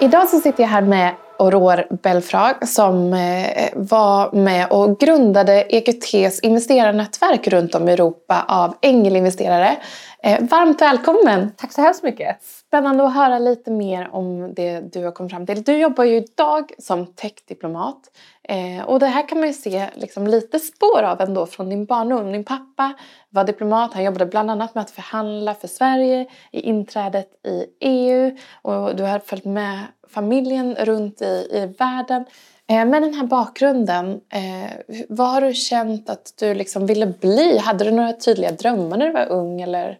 Idag så sitter jag här med Aurore Belfrag som eh, var med och grundade EQTs investerarnätverk runt om i Europa av ängelinvesterare. Eh, varmt välkommen! Tack så hemskt mycket! Spännande att höra lite mer om det du har kommit fram till. Du jobbar ju idag som techdiplomat eh, och det här kan man ju se liksom lite spår av ändå från din barndom. Din pappa var diplomat, han jobbade bland annat med att förhandla för Sverige i inträdet i EU och du har följt med familjen runt i, i världen. Eh, med den här bakgrunden, vad har du känt att du liksom ville bli? Hade du några tydliga drömmar när du var ung? Eller?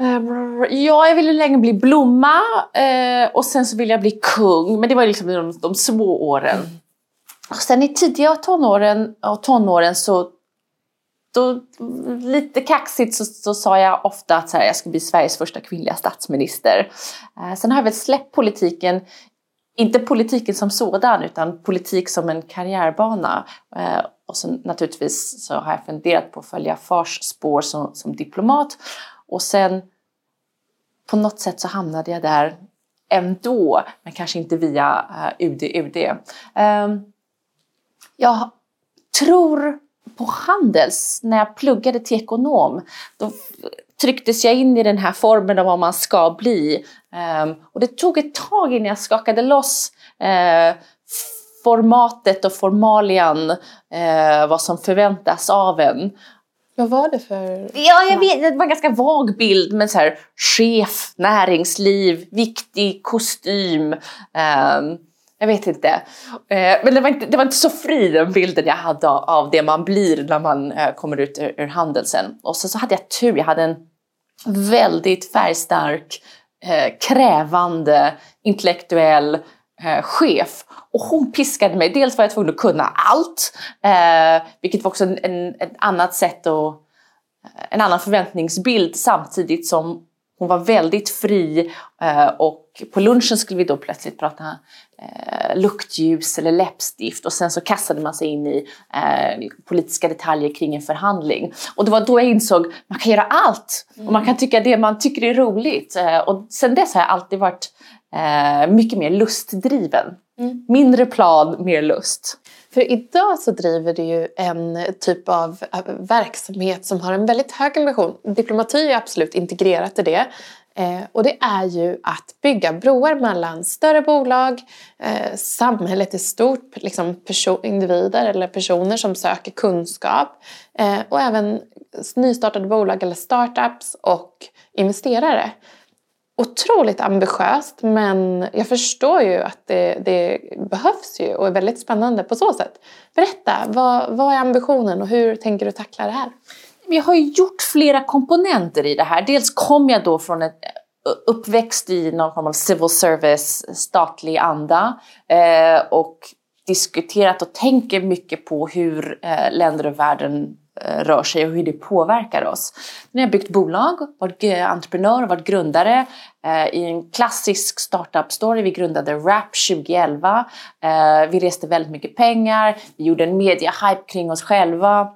Ehm, ja, jag ville länge bli blomma eh, och sen så ville jag bli kung. Men det var liksom de, de små åren. Mm. Och sen i tidiga tonåren, och tonåren så då, lite kaxigt så, så sa jag ofta att här, jag ska bli Sveriges första kvinnliga statsminister. Eh, sen har jag väl släppt politiken, inte politiken som sådan utan politik som en karriärbana. Eh, och så naturligtvis så har jag funderat på att följa fars spår som, som diplomat. Och sen på något sätt så hamnade jag där ändå, men kanske inte via eh, UD. UD. Ehm, jag tror på Handels, när jag pluggade till ekonom, då trycktes jag in i den här formen av vad man ska bli. Ehm, och det tog ett tag innan jag skakade loss eh, formatet och formalian, eh, vad som förväntas av en. Vad var det för... Ja, jag vet, det var en ganska vag bild med så här chef, näringsliv, viktig kostym. Um, jag vet inte. Uh, men det var inte, det var inte så fri den bilden jag hade av det man blir när man uh, kommer ut ur, ur handeln sen. Och så, så hade jag tur, jag hade en väldigt färgstark, uh, krävande, intellektuell Eh, chef och hon piskade mig. Dels var jag tvungen att kunna allt, eh, vilket var också en, en, ett annat sätt och eh, en annan förväntningsbild samtidigt som hon var väldigt fri eh, och på lunchen skulle vi då plötsligt prata eh, luktljus eller läppstift och sen så kastade man sig in i eh, politiska detaljer kring en förhandling. Och det var då jag insåg att man kan göra allt och man kan tycka det man tycker är roligt. Eh, och sen dess har jag alltid varit eh, mycket mer lustdriven. Mm. Mindre plan, mer lust. För idag så driver du ju en typ av verksamhet som har en väldigt hög ambition. Diplomati är absolut integrerat i det. Eh, och det är ju att bygga broar mellan större bolag, eh, samhället i stort, liksom individer eller personer som söker kunskap eh, och även nystartade bolag eller startups och investerare otroligt ambitiöst men jag förstår ju att det, det, behövs ju och är väldigt spännande på så sätt. Berätta, vad, vad är ambitionen och hur tänker du tackla det här? Jag har ju gjort flera komponenter i det här. Dels kom jag då från ett eh, uppväxt i någon form av civil service, statlig anda eh, och diskuterat och tänker mycket på hur eh, länder och världen Eh, rör sig och hur det påverkar oss. Nu har jag byggt bolag, varit entreprenör och varit grundare eh, i en klassisk startup-story. Vi grundade Rap 2011. Eh, vi reste väldigt mycket pengar. Vi gjorde en media-hype kring oss själva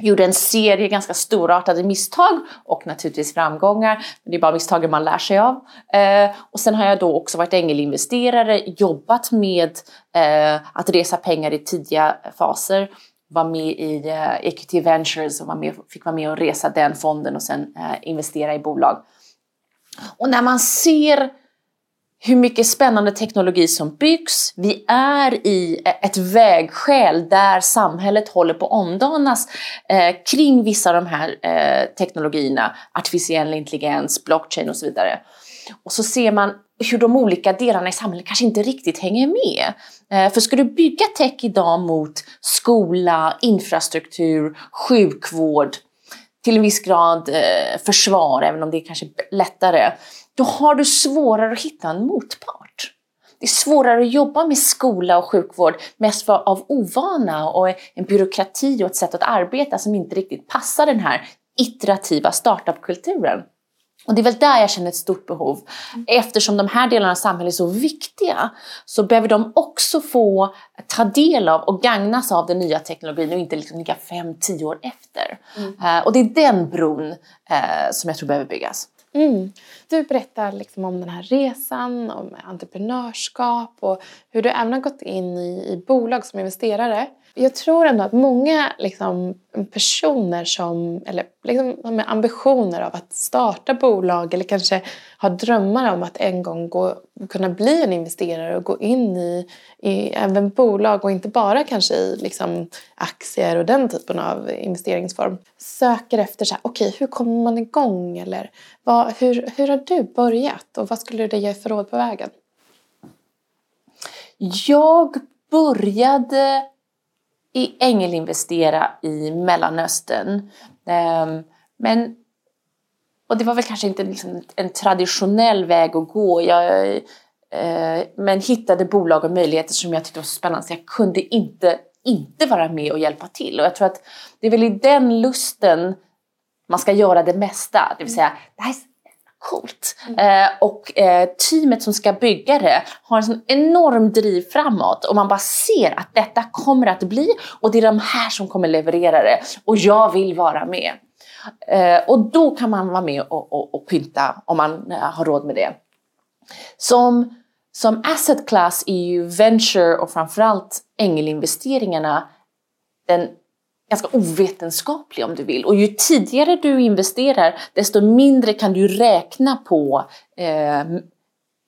gjorde en serie ganska storartade misstag och naturligtvis framgångar. men det är bara misstagen man lär sig av. Eh, och sen har jag då också varit ängelinvesterare, jobbat med eh, att resa pengar i tidiga faser var med i eh, Equity Ventures och var med, fick vara med och resa den fonden och sen eh, investera i bolag. Och när man ser hur mycket spännande teknologi som byggs. Vi är i ett vägskäl där samhället håller på att omdanas eh, kring vissa av de här eh, teknologierna. Artificiell intelligens, blockchain och så vidare. Och så ser man hur de olika delarna i samhället kanske inte riktigt hänger med. Eh, för ska du bygga tech idag mot skola, infrastruktur, sjukvård, till en viss grad eh, försvar, även om det är kanske lättare, då har du svårare att hitta en motpart. Det är svårare att jobba med skola och sjukvård mest av ovana och en byråkrati och ett sätt att arbeta som inte riktigt passar den här iterativa startupkulturen. Och det är väl där jag känner ett stort behov. Eftersom de här delarna av samhället är så viktiga så behöver de också få ta del av och gagnas av den nya teknologin och inte liksom ligga fem, tio år efter. Mm. Uh, och det är den bron uh, som jag tror behöver byggas. Mm. Du berättar liksom om den här resan, om entreprenörskap och hur du även har gått in i, i bolag som investerare. Jag tror ändå att många liksom, personer som, eller liksom, med ambitioner av att starta bolag eller kanske har drömmar om att en gång gå, kunna bli en investerare och gå in i, i även bolag och inte bara kanske i liksom, aktier och den typen av investeringsform. Söker efter så här, okej, okay, hur kommer man igång? Eller vad, hur, hur har du börjat och vad skulle du ge för råd på vägen? Jag började ängelinvestera i Mellanöstern. Ehm, men, och det var väl kanske inte liksom en traditionell väg att gå. Jag, eh, men hittade bolag och möjligheter som jag tyckte var så spännande så jag kunde inte, inte vara med och hjälpa till. Och jag tror att det är väl i den lusten man ska göra det mesta. Det vill säga, det här är coolt. Mm. Eh, och eh, teamet som ska bygga det har en sån enorm driv framåt och man bara ser att detta kommer att bli och det är de här som kommer leverera det och jag vill vara med. Eh, och då kan man vara med och, och, och pynta om man eh, har råd med det. Som, som asset class är ju venture och framförallt ängelinvesteringarna den ganska ovetenskaplig om du vill. Och ju tidigare du investerar desto mindre kan du räkna på eh,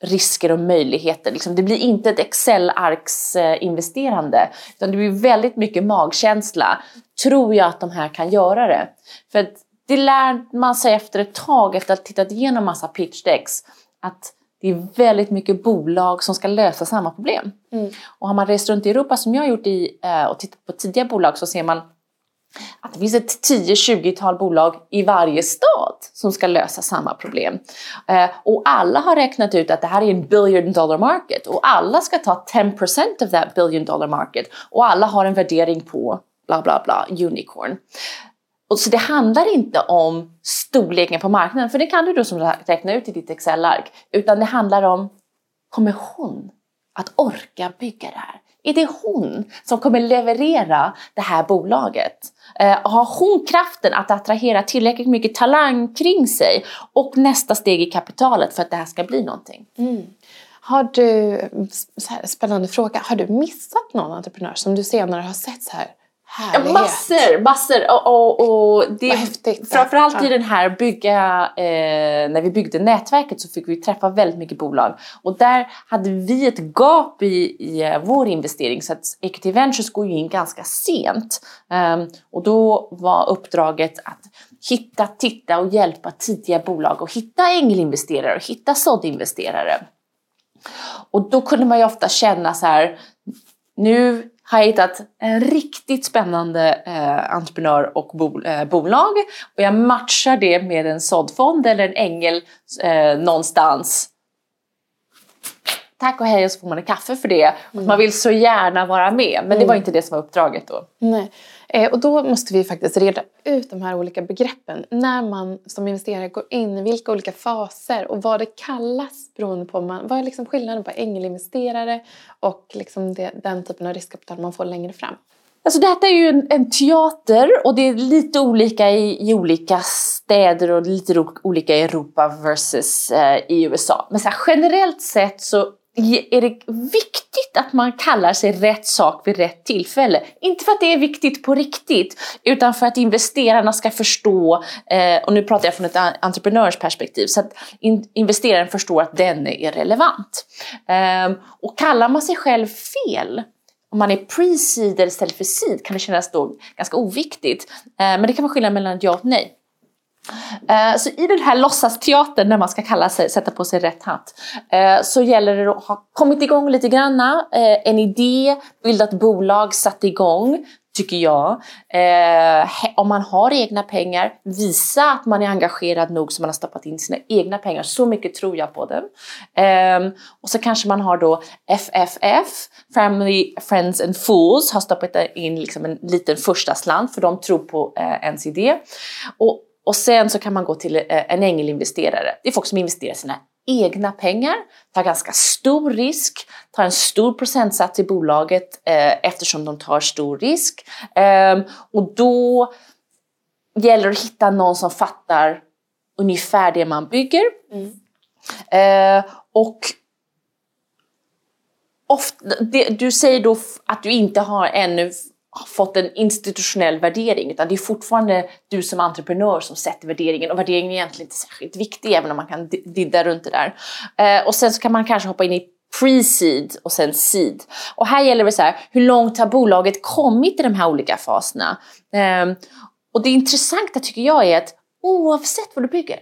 risker och möjligheter. Liksom, det blir inte ett Excel-arks-investerande eh, utan det blir väldigt mycket magkänsla. Tror jag att de här kan göra det? För det lär man sig efter ett tag efter att ha tittat igenom massa pitch decks att det är väldigt mycket bolag som ska lösa samma problem. Mm. Och har man rest runt i Europa som jag har gjort i, eh, och tittat på tidiga bolag så ser man att det finns ett 10-20-tal bolag i varje stad som ska lösa samma problem. Eh, och alla har räknat ut att det här är en billion dollar market och alla ska ta 10% of that billion dollar market och alla har en värdering på bla bla bla unicorn. Och så det handlar inte om storleken på marknaden, för det kan du då som räkna ut i ditt Excel-ark, utan det handlar om, kommer hon att orka bygga det här? Är det hon som kommer leverera det här bolaget? Eh, har hon kraften att attrahera tillräckligt mycket talang kring sig och nästa steg i kapitalet för att det här ska bli någonting? Mm. Har du, här, spännande fråga, har du missat någon entreprenör som du senare har sett så här Härlighet. Massor, massor. Och, och, och det, häftigt, framförallt ja. i den här bygga, eh, när vi byggde nätverket så fick vi träffa väldigt mycket bolag. Och där hade vi ett gap i, i eh, vår investering så att Equity Ventures går ju in ganska sent. Um, och då var uppdraget att hitta, titta och hjälpa tidiga bolag och hitta ängelinvesterare och hitta såddinvesterare. Och då kunde man ju ofta känna så här, nu har jag hittat en riktigt spännande eh, entreprenör och bo, eh, bolag och jag matchar det med en såddfond eller en ängel eh, någonstans. Tack och hej och så får man en kaffe för det. Mm. Man vill så gärna vara med men mm. det var mm. inte det som var uppdraget då. Nej. Eh, och då måste vi faktiskt reda ut de här olika begreppen. När man som investerare går in i vilka olika faser och vad det kallas beroende på man, vad är liksom skillnaden på ängelinvesterare och liksom det, den typen av riskkapital man får längre fram. Alltså detta är ju en, en, teater och det är lite olika i, i olika städer och lite olika i Europa versus eh, i USA. Men så här, generellt sett så är det viktigt att man kallar sig rätt sak vid rätt tillfälle. Inte för att det är viktigt på riktigt, utan för att investerarna ska förstå, eh, och nu pratar jag från ett entreprenörsperspektiv, så att investeraren förstår att den är relevant. Ehm, och kallar man sig själv fel, om man är pre-seed istället för seed kan det kännas då ganska oviktigt. Ehm, men det kan vara skillnad mellan ett ja och ett nej. Eh, så i den här låtsasteatern när man ska kalla sig, sätta på sig rätt hatt, eh, så gäller det att ha kommit igång lite granna, eh, en idé, bildat bolag, satt igång, tycker jag. om man har egna pengar, visa att man är engagerad nog så man har stoppat in sina egna pengar. Så mycket tror jag på dem. Ehm, och så kanske man har då FFF, Family, Friends and Fools, har stoppat in liksom en liten första slant för de tror på ens idé. Och och sen så kan man gå till eh, en ängelinvesterare. Det är folk som investerar sina egna pengar, tar ganska stor risk, tar en stor procentsats i bolaget eh, eftersom de tar stor risk. Eh, och då gäller det att hitta någon som fattar ungefär det man bygger. Mm. Eh, och ofta, det, du säger då att du inte har ännu fått en institutionell värdering utan det är fortfarande du som entreprenör som sätter värderingen och värderingen är egentligen inte särskilt viktig även om man kan didda runt det där. Eh, och sen så kan man kanske hoppa in i pre-seed och sen seed. Och här gäller det så här, hur långt har bolaget kommit i de här olika faserna? Eh, och det intressanta tycker jag är att oavsett vad du bygger,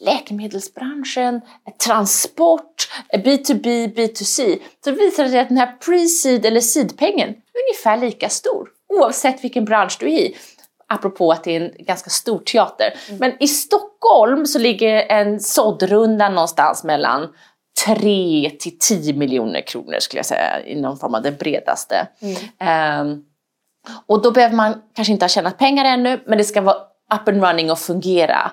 läkemedelsbranschen, transport, B2B, B2C, så visar det sig att den här pre-seed eller seed-pengen är ungefär lika stor oavsett vilken bransch du är i. Apropå att det är en ganska stor teater. Mm. Men i Stockholm så ligger en såddrunda någonstans mellan 3 till 10 miljoner kronor skulle jag säga i någon form av det bredaste. Mm. Um, och då behöver man kanske inte ha tjänat pengar ännu men det ska vara up and running och fungera.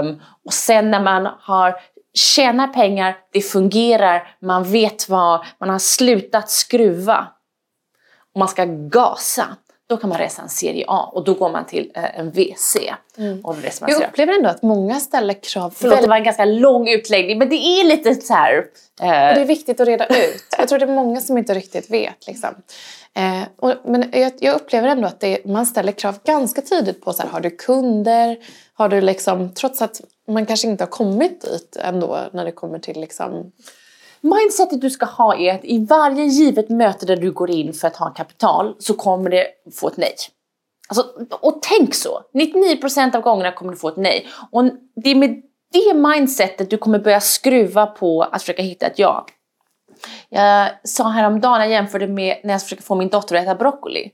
Um, och sen när man har tjänat pengar, det fungerar, man vet vad, man har slutat skruva och man ska gasa. Då kan man resa en serie A och då går man till eh, en VC. Mm. Och Jag upplever ändå att många ställer krav. Förlåt, det var en ganska lång utläggning men det är lite så här... Eh... det är viktigt att reda ut. Jag tror det är många som inte riktigt vet. Liksom. Eh, och, men jag, jag, upplever ändå att det, man ställer krav ganska tidigt på så här, har du kunder? Har du liksom, trots att man kanske inte har kommit dit ändå när det kommer till liksom Mindsetet du ska ha är att i varje givet möte där du går in för att ha kapital så kommer det få ett nej. Alltså, och tänk så! 99% av gångerna kommer du få ett nej. Och det är med det mindsetet du kommer börja skruva på att försöka hitta ett ja. Jag sa häromdagen, jag jämförde med när jag försöker få min dotter att äta broccoli.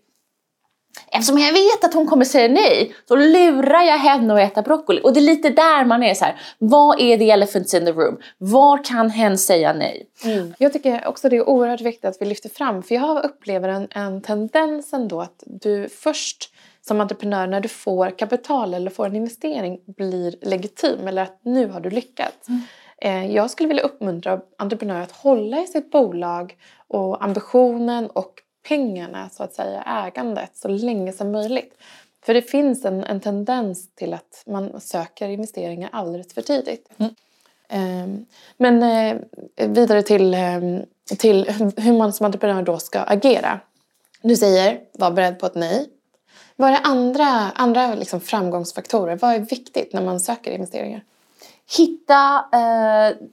Eftersom jag vet att hon kommer säga nej, så lurar jag henne att äta broccoli. Och det är lite där man är så här, vad är the elephant in the room? Var kan hen säga nej? Mm. Jag tycker också det är oerhört viktigt att vi lyfter fram, för jag upplever en, en tendens ändå att du först som entreprenör när du får kapital eller får en investering blir legitim eller att nu har du lyckats. Mm. Eh, jag skulle vilja uppmuntra entreprenörer att hålla i sitt bolag och ambitionen och pengarna, så att säga, ägandet så länge som möjligt. För det finns en, en tendens till att man söker investeringar alldeles för tidigt. Mm. Um, men uh, vidare till, um, till hur man som entreprenör då ska agera. Du säger, var beredd på ett nej. Vad är andra, andra liksom framgångsfaktorer? Vad är viktigt när man söker investeringar? Hitta uh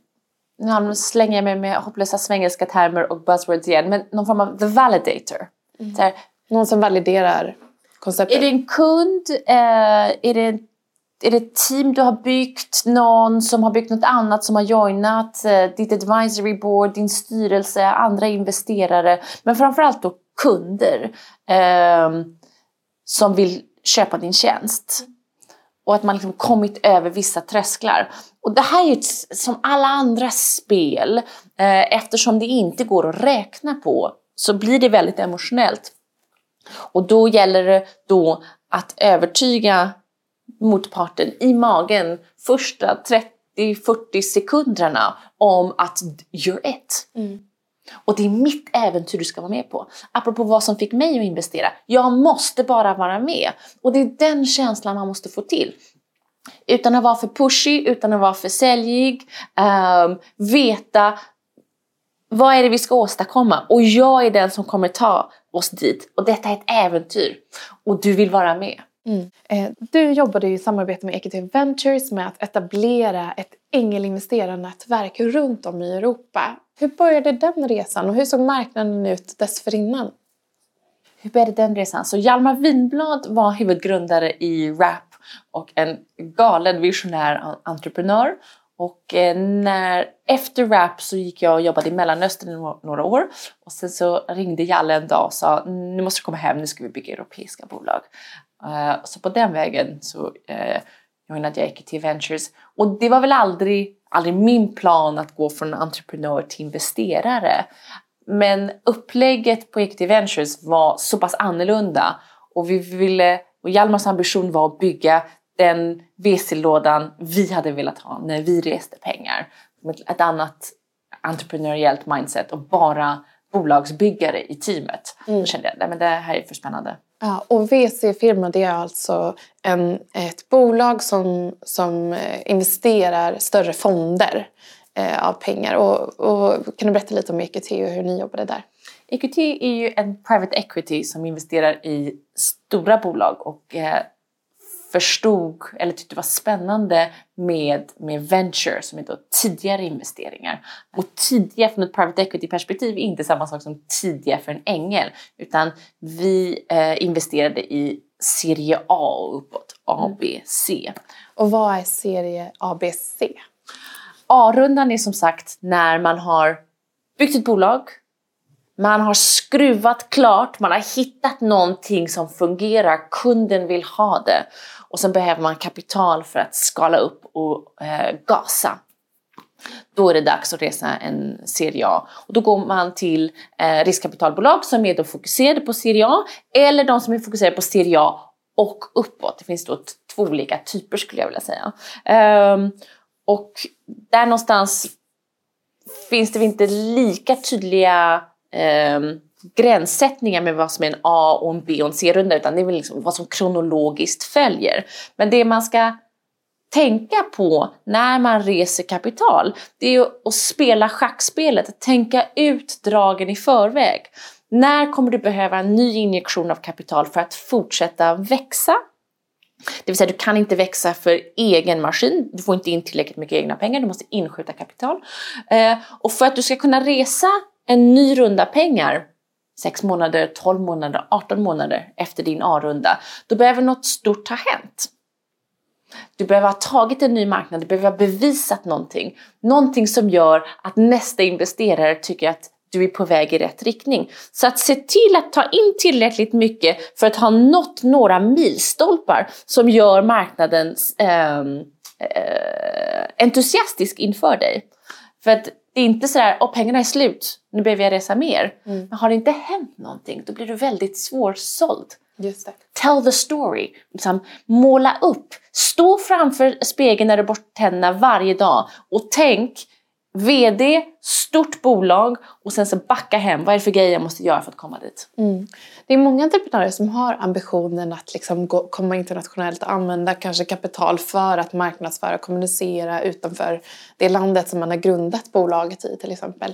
nu slänger jag mig med hopplösa svengelska termer och buzzwords igen, men någon form av the validator. Mm. Här, någon som validerar konceptet. Är det en kund? Eh, är, det, är det ett team du har byggt? Någon som har byggt något annat som har joinat? Eh, ditt advisory board, din styrelse, andra investerare. Men framförallt då kunder eh, som vill köpa din tjänst och att man liksom kommit över vissa trösklar. Och det här är ju som alla andra spel, eh, eftersom det inte går att räkna på så blir det väldigt emotionellt. Och då gäller det då att övertyga motparten i magen första 30-40 sekunderna om att you're it. Mm. Och det är mitt äventyr du ska vara med på. Apropå vad som fick mig att investera. Jag måste bara vara med. Och det är den känslan man måste få till. Utan att vara för pushy, utan att vara för säljig. Um, veta vad är det vi ska åstadkomma? Och jag är den som kommer ta oss dit. Och detta är ett äventyr. Och du vill vara med. Mm. Eh, du jobbade i samarbete med Equity Ventures med att etablera ett ängelinvesterarnätverk runt om i Europa. Hur började den resan och hur såg marknaden ut dessförinnan? Hur började den resan? Så Hjalmar Winblad var huvudgrundare i RAP och en galen visionär entreprenör. Och eh, när, efter RAP så gick jag och jobbade i Mellanöstern i några år. Och sen så ringde Jalle en dag och sa nu måste du komma hem, nu ska vi bygga europeiska bolag. Uh, så på den vägen så uh, joinade jag Equity Ventures. Och det var väl aldrig, aldrig min plan att gå från entreprenör till investerare. Men upplägget på Equity Ventures var så pass annorlunda och vi ville, och Hjalmars ambition var att bygga den VC-lådan vi hade velat ha när vi reste pengar. Ett annat entreprenöriellt mindset och bara bolagsbyggare i teamet. Mm. Då kände jag att det här är för spännande. Ja, och VC-firma det är alltså en, ett bolag som, som eh, investerar större fonder eh, av pengar. Och, och, kan du berätta lite om EQT och hur ni jobbade där? EQT är ju en private equity som investerar i stora bolag och eh, förstod eller tyckte var spännande med, med venture som är då tidigare investeringar. Och tidiga från ett private equity perspektiv är inte samma sak som tidiga för en ängel utan vi eh, investerade i serie A och uppåt, A, B, C. Och vad är serie A, B, C? A-rundan är som sagt när man har byggt ett bolag, man har skruvat klart, man har hittat någonting som fungerar, kunden vill ha det och sen behöver man kapital för att skala upp och eh, gasa. Då är det dags att resa en serie A. Och då går man till eh, riskkapitalbolag som är då fokuserade på serie A eller de som är fokuserade på serie A och uppåt. Det finns då två olika typer skulle jag vilja säga. Ehm, och där någonstans finns det inte lika tydliga eh, gränssättningar med vad som är en A och en B och en C-runda utan det är väl liksom vad som kronologiskt följer. Men det man ska tänka på när man reser kapital det är att spela schackspelet, att tänka ut dragen i förväg. När kommer du behöva en ny injektion av kapital för att fortsätta växa? Det vill säga du kan inte växa för egen maskin, du får inte in tillräckligt mycket egna pengar, du måste inskjuta kapital. Ehm, och för att du ska kunna resa en ny runda pengar 6 månader, 12 månader, 18 månader efter din A-runda, då behöver något stort ha hänt. Du behöver ha tagit en ny marknad, du behöver ha bevisat någonting. Någonting som gör att nästa investerare tycker att du är på väg i rätt riktning. Så att se till att ta in tillräckligt mycket för att ha nått några milstolpar som gör marknaden eh, eh, entusiastisk inför dig. För att det är inte sådär, åh pengarna är slut, nu behöver jag resa mer. Mm. Men har det inte hänt någonting, då blir du väldigt svårsåld. Just det. Tell the story. Liksom, måla upp. Stå framför spegeln när du borstar tänderna varje dag och tänk VD, stort bolag och sen så backa hem. Vad är det för grejer jag måste göra för att komma dit? Mm. Det är många entreprenörer som har ambitionen att liksom gå, komma internationellt och använda kanske kapital för att marknadsföra och kommunicera utanför det landet som man har grundat bolaget i till exempel.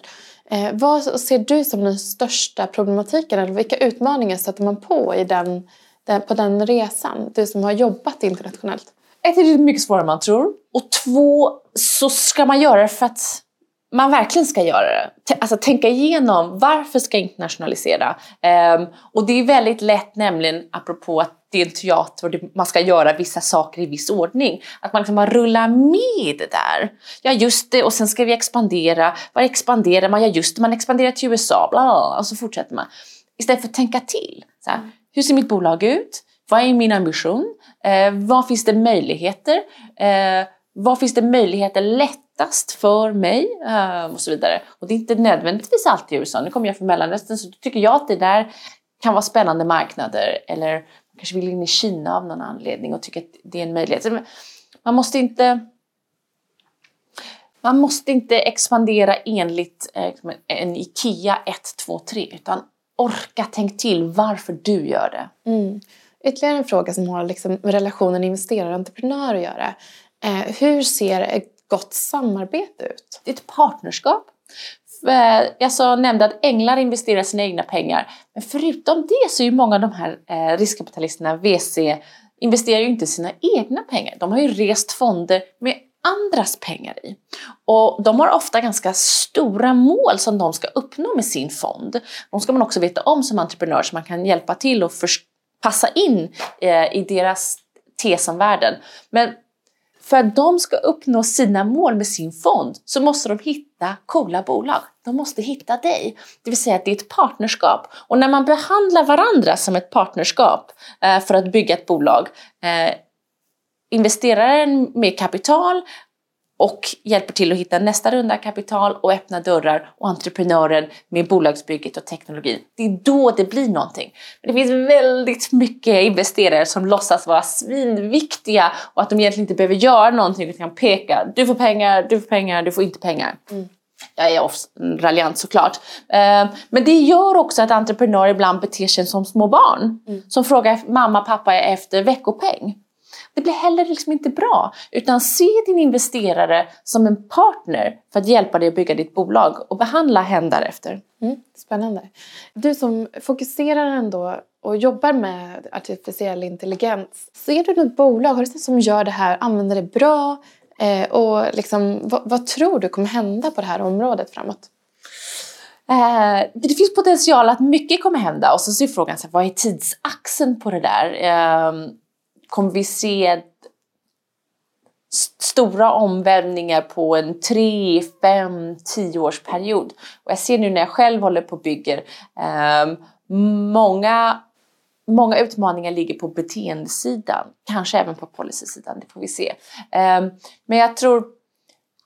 Eh, vad ser du som den största problematiken eller vilka utmaningar stöter man på i den, den, på den resan? Du som har jobbat internationellt. Ett, är det mycket svårare än man tror. Och två, så ska man göra det för att man verkligen ska göra det. Alltså tänka igenom varför ska jag internationalisera? Um, och det är väldigt lätt nämligen, apropå att det är en teater och man ska göra vissa saker i viss ordning, att man liksom bara rullar med det där. Ja just det, och sen ska vi expandera. Var expanderar man? Ja just det, man expanderar till USA, bla, bla, och så fortsätter man. Istället för att tänka till. Så här, hur ser mitt bolag ut? Vad är min ambition? Eh, vad finns det möjligheter? Eh, vad finns det möjligheter lätt lättast för mig eh, och så vidare. Och det är inte nödvändigtvis alltid i USA. Nu kommer jag från Mellanöstern så tycker jag att det där kan vara spännande marknader. Eller man kanske vill in i Kina av någon anledning och tycker att det är en möjlighet. Man måste inte man måste inte expandera enligt eh, liksom en IKEA 1, 2, 3 utan orka tänk till varför du gör det. Mm. Ytterligare en fråga som har liksom med relationen investerare och entreprenör att göra. Eh, hur ser gott samarbete ut? Det är ett partnerskap. Eh, jag sa, nämnde att änglar investerar sina egna pengar. Men förutom det så är ju många av de här eh, riskkapitalisterna, VC, investerar ju inte sina egna pengar. De har ju rest fonder med andras pengar i. Och de har ofta ganska stora mål som de ska uppnå med sin fond. De ska man också veta om som entreprenör så man kan hjälpa till och passa in eh, i deras tes om Men för att de ska uppnå sina mål med sin fond så måste de hitta coola bolag. De måste hitta dig. Det vill säga att det är ett partnerskap. Och när man behandlar varandra som ett partnerskap eh, för att bygga ett bolag eh, investeraren med kapital och hjälper till att hitta nästa runda kapital och öppna dörrar och entreprenören med bolagsbygget och teknologin. Det är då det blir någonting. Men det finns väldigt mycket investerare som låtsas vara svinviktiga och att de egentligen inte behöver göra någonting utan kan peka. Du får pengar, du får pengar, du får inte pengar. Mm. Jag är raljant såklart. Eh, men det gör också att entreprenörer ibland beter sig som små barn. Mm. Som frågar mamma pappa efter veckopeng. Det blir heller liksom inte bra. Utan se din investerare som en partner för att hjälpa dig att bygga ditt bolag och behandla hen därefter. Mm, spännande. Du som fokuserar ändå och jobbar med artificiell intelligens. Ser du något bolag har du som gör det här, använder det bra? Eh, och liksom, vad, vad, tror du kommer hända på det här området framåt? Eh, det finns potential att mycket kommer hända och så är frågan så här, vad är tidsaxeln på det där? Eh, kommer vi se stora omvälvningar på en 3, 5, 10 års period. Och jag ser nu när jag själv håller på och bygger, eh, många, många utmaningar ligger på beteendesidan, kanske även på policysidan, det får vi se. Eh, men jag tror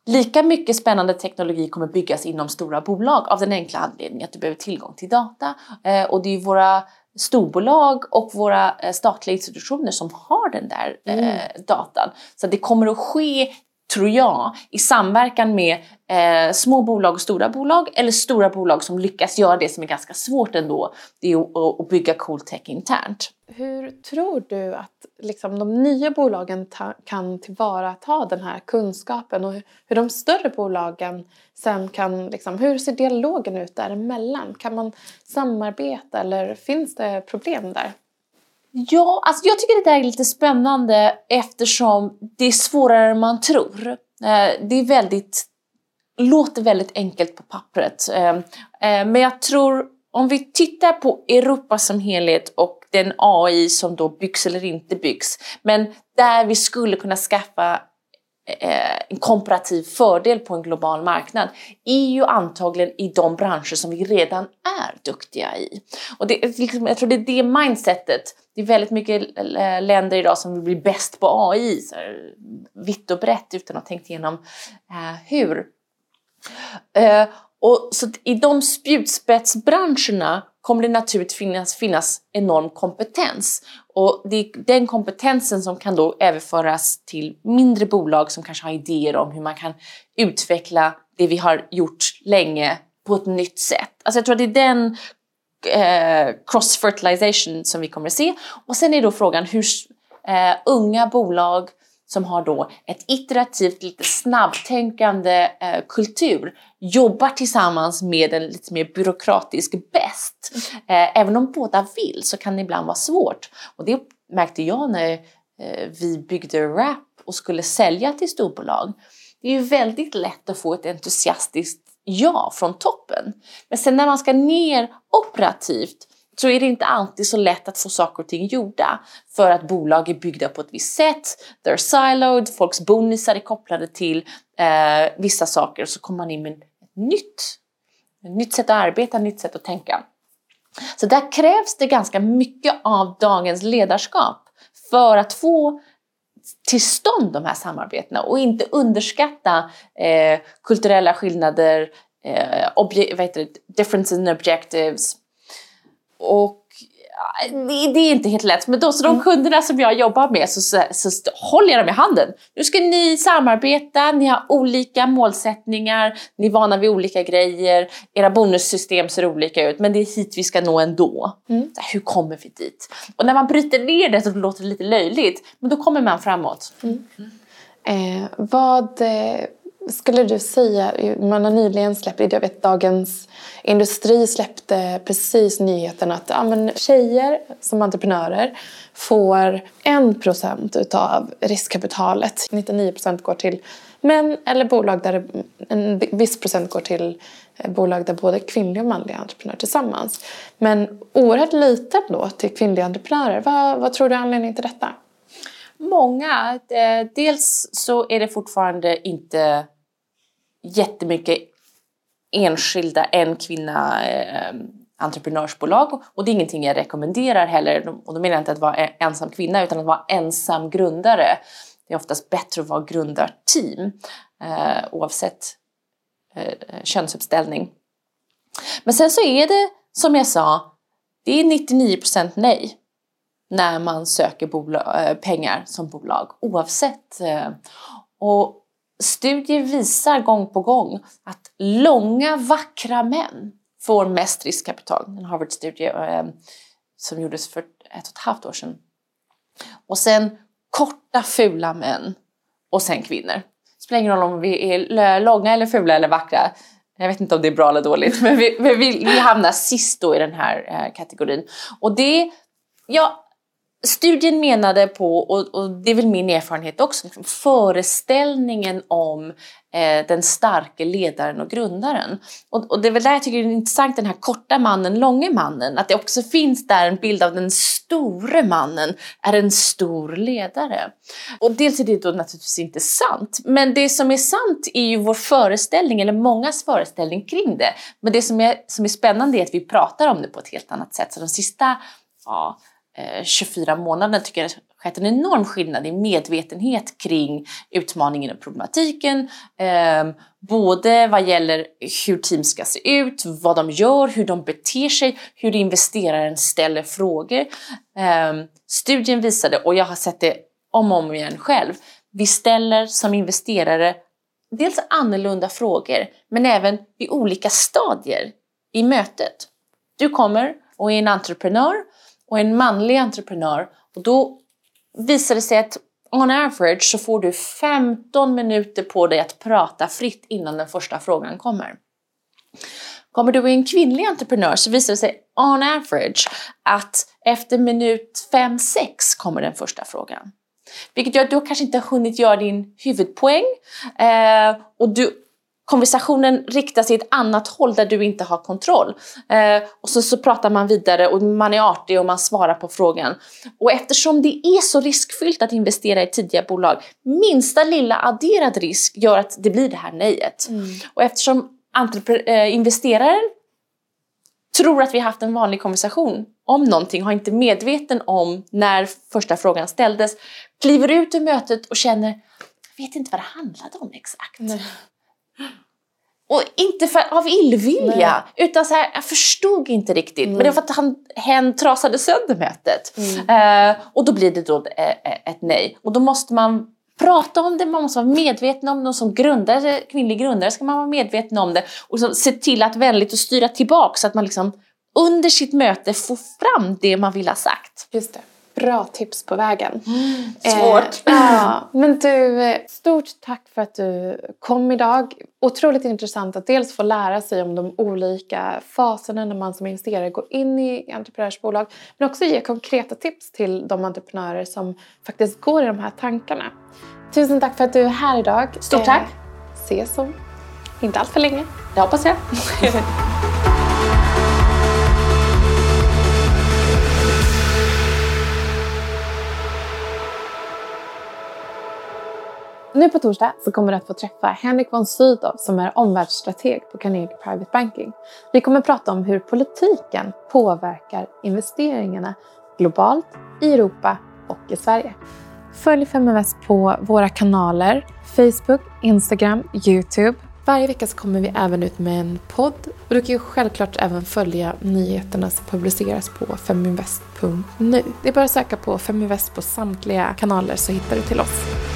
Lika mycket spännande teknologi kommer byggas inom stora bolag av den enkla anledningen att du behöver tillgång till data. Eh, och det är våra storbolag och våra eh, statliga institutioner som har den där mm. eh, datan. Så det kommer att ske tror jag, i samverkan med eh, små bolag och stora bolag eller stora bolag som lyckas göra det som är ganska svårt ändå, det är att, att bygga cool tech internt. Hur tror du att liksom, de nya bolagen ta, kan tillvarata den här kunskapen och hur de större bolagen sen kan, liksom, hur ser dialogen ut däremellan? Kan man samarbeta eller finns det problem där? Ja, alltså jag tycker det där är lite spännande eftersom det är svårare än man tror. Eh, det är väldigt, låter väldigt enkelt på pappret. Eh, eh, men jag tror om vi tittar på Europa som helhet och den AI som då byggs eller inte byggs, men där vi skulle kunna skaffa Eh, en komparativ fördel på en global marknad är ju antagligen i de branscher som vi redan är duktiga i. Och det, liksom, jag tror det är det mindsetet det är väldigt mycket eh, länder idag som vill bli bäst på AI, så här, vitt och brett utan att ha tänkt igenom eh, hur. Eh, och så I de spjutspetsbranscherna kommer det naturligtvis finnas, finnas enorm kompetens. Och det är den kompetensen som kan då överföras till mindre bolag som kanske har idéer om hur man kan utveckla det vi har gjort länge på ett nytt sätt. Alltså jag tror att det är den eh, cross-fertilization som vi kommer att se. Och sen är då frågan hur eh, unga bolag som har då ett iterativt, lite snabbtänkande eh, kultur jobbar tillsammans med en lite mer byråkratisk bäst. Eh, även om båda vill så kan det ibland vara svårt. Och det märkte jag när eh, vi byggde Rap och skulle sälja till storbolag. Det är ju väldigt lätt att få ett entusiastiskt ja från toppen. Men sen när man ska ner operativt så är det inte alltid så lätt att få saker och ting gjorda. För att bolag är byggda på ett visst sätt, they're siloed, folks bonusar är kopplade till eh, vissa saker. och Så kommer man in med ett nytt, ett nytt sätt att arbeta, ett nytt sätt att tänka. Så där krävs det ganska mycket av dagens ledarskap för att få till stånd de här samarbetena och inte underskatta eh, kulturella skillnader, eh, vad heter det, differences in objectives. Och det, är inte helt lätt, men då, så de mm. kunderna som jag jobbar med så, så, så håller jag dem i handen. Nu ska ni samarbeta, ni har olika målsättningar, ni är vana vid olika grejer, era bonussystem ser olika ut, men det är hit vi ska nå ändå. Mm. Hur kommer vi dit? Och när man bryter ner det så låter det lite löjligt, men då kommer man framåt. Mm. Eh, vad eh, skulle du säga, man har nyligen släppt, jag vet Dagens Industri släppte precis nyheten att ja, men tjejer som entreprenörer får 1% utav riskkapitalet. 99% går till män eller bolag där en viss procent går till eh, bolag där både kvinnliga och manliga entreprenörer tillsammans. Men oerhört lite då till kvinnliga entreprenörer. Vad, vad tror du är anledningen till detta? Många. Eh, dels så är det fortfarande inte jättemycket enskilda en kvinna eh, entreprenörsbolag och det är ingenting jag rekommenderar heller. Och då menar jag inte att vara ensam kvinna utan att vara ensam grundare. Det är oftast bättre att vara grundarteam eh, oavsett eh, könsuppställning. Men sen så är det som jag sa, det är 99% nej när man söker bolag, eh, pengar som bolag oavsett. Eh. Och studier visar gång på gång att långa, vackra män får mest riskkapital. En Harvard-studie eh, som gjordes för ett och ett halvt år sedan. Och sen korta, fula män och sen kvinnor. Det spelar ingen roll om vi är långa eller fula eller vackra. Jag vet inte om det är bra eller dåligt, men vi, vi, vi hamnar sist då i den här eh, kategorin. Och det, ja, studien menade på, och, det är väl min erfarenhet också, liksom föreställningen om eh, den starke ledaren och grundaren. Och, och, det är väl där jag tycker det är intressant, den här korta mannen, långe mannen, att det också finns där en bild av den store mannen är en stor ledare. Och dels är det då naturligtvis inte sant, men det som är sant är ju vår föreställning, eller mångas föreställning kring det. Men det som är, som är spännande är att vi pratar om det på ett helt annat sätt. Så de sista ja, Eh, 24 månader månaderna tycker jag det har skett en enorm skillnad i medvetenhet kring utmaningen och problematiken. Ehm, både vad gäller hur team ska se ut, vad de gör, hur de beter sig, hur investeraren ställer frågor. Ehm, studien visade, och jag har sett det om och om igen själv, vi ställer som investerare dels annorlunda frågor, men även i olika stadier i mötet. Du kommer och är en entreprenör och en manlig entreprenör. Och då visar det sig att on average så får du 15 minuter på dig att prata fritt innan den första frågan kommer. Kommer du en kvinnlig entreprenör så visar det sig on average att efter minut 5-6 kommer den första frågan. Vilket gör att du kanske inte har hunnit göra din huvudpoäng eh, och du konversationen riktar sig ett annat håll där du inte har kontroll. Eh, och så, så pratar man vidare och man är artig och man svarar på frågan. Och eftersom det är så riskfyllt att investera i tidiga bolag, minsta lilla adderad risk gör att det blir det här nejet. Mm. Och eftersom äh, investeraren tror att vi har haft en vanlig konversation om någonting, har inte medveten om när första frågan ställdes, kliver ut ur mötet och känner, jag vet inte vad det handlade om exakt. Nej. Och inte för, av illvilja, nej. utan så här, jag förstod inte riktigt. Mm. Men det var för att han, hen trasade sönder mötet. Mm. Eh, och då blir det då ett, nej. Och då måste man prata om det, man måste vara medveten om det. Och som grundare, kvinnlig grundare ska man vara medveten om det. Och så se till att vänligt och styra tillbaka så att man liksom under sitt möte får fram det man vill ha sagt. Just det bra tips på vägen. Mm, svårt. Eh, ja, men du, stort tack för att du kom idag. Otroligt intressant att dels få lära sig om de olika faserna när man som investerare går in i entreprenörsbolag. Men också ge konkreta tips till de entreprenörer som faktiskt går i de här tankarna. Tusen tack för att du är här idag. Stort tack. Eh, ses om inte allt för länge. Det hoppas jag. Nu på torsdag så kommer du att få träffa Henrik von Sydow som är omvärldsstrateg på Carnegie Private Banking. Vi kommer att prata om hur politiken påverkar investeringarna globalt, i Europa och i Sverige. Följ Feminvest på våra kanaler Facebook, Instagram, Youtube. Varje vecka så kommer vi även ut med en podd och du kan ju självklart även följa nyheterna som publiceras på feminvest.nu. Det är bara att söka på Feminvest på samtliga kanaler så hittar du till oss.